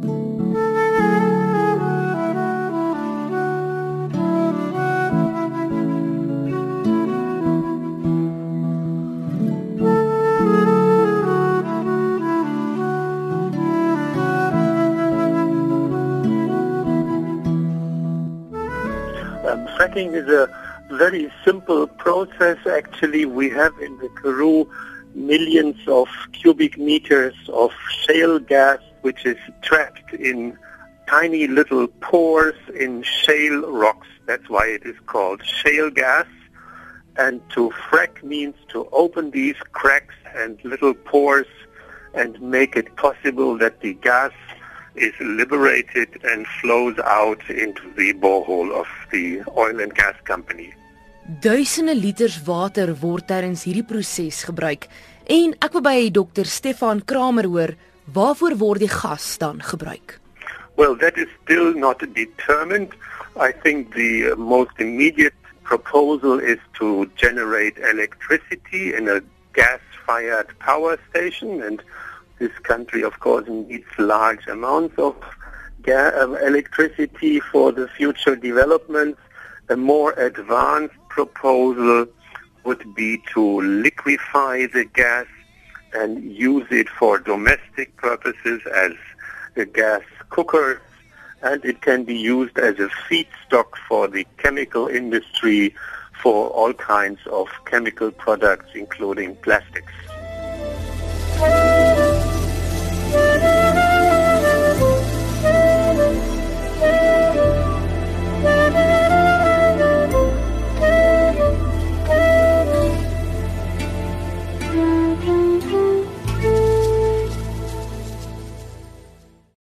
Um, fracking is a very simple process. Actually, we have in the Karoo millions of cubic meters of shale gas, which is trapped in tiny little pores in shale rocks. That's why it is called shale gas. And to frack means to open these cracks and little pores and make it possible that the gas is liberated and flows out into the borehole of the oil and gas company. Duisende liters water word tydens hierdie proses gebruik en ek wil by Dr Stefan Kramer hoor waarvoor word die gas dan gebruik? Well, that is still not determined. I think the most immediate proposal is to generate electricity in a gas-fired power station and this country, of course, needs large amounts of electricity for the future developments. A more advanced proposal would be to liquefy the gas and use it for domestic purposes as a gas cooker and it can be used as a feedstock for the chemical industry for all kinds of chemical products including plastics.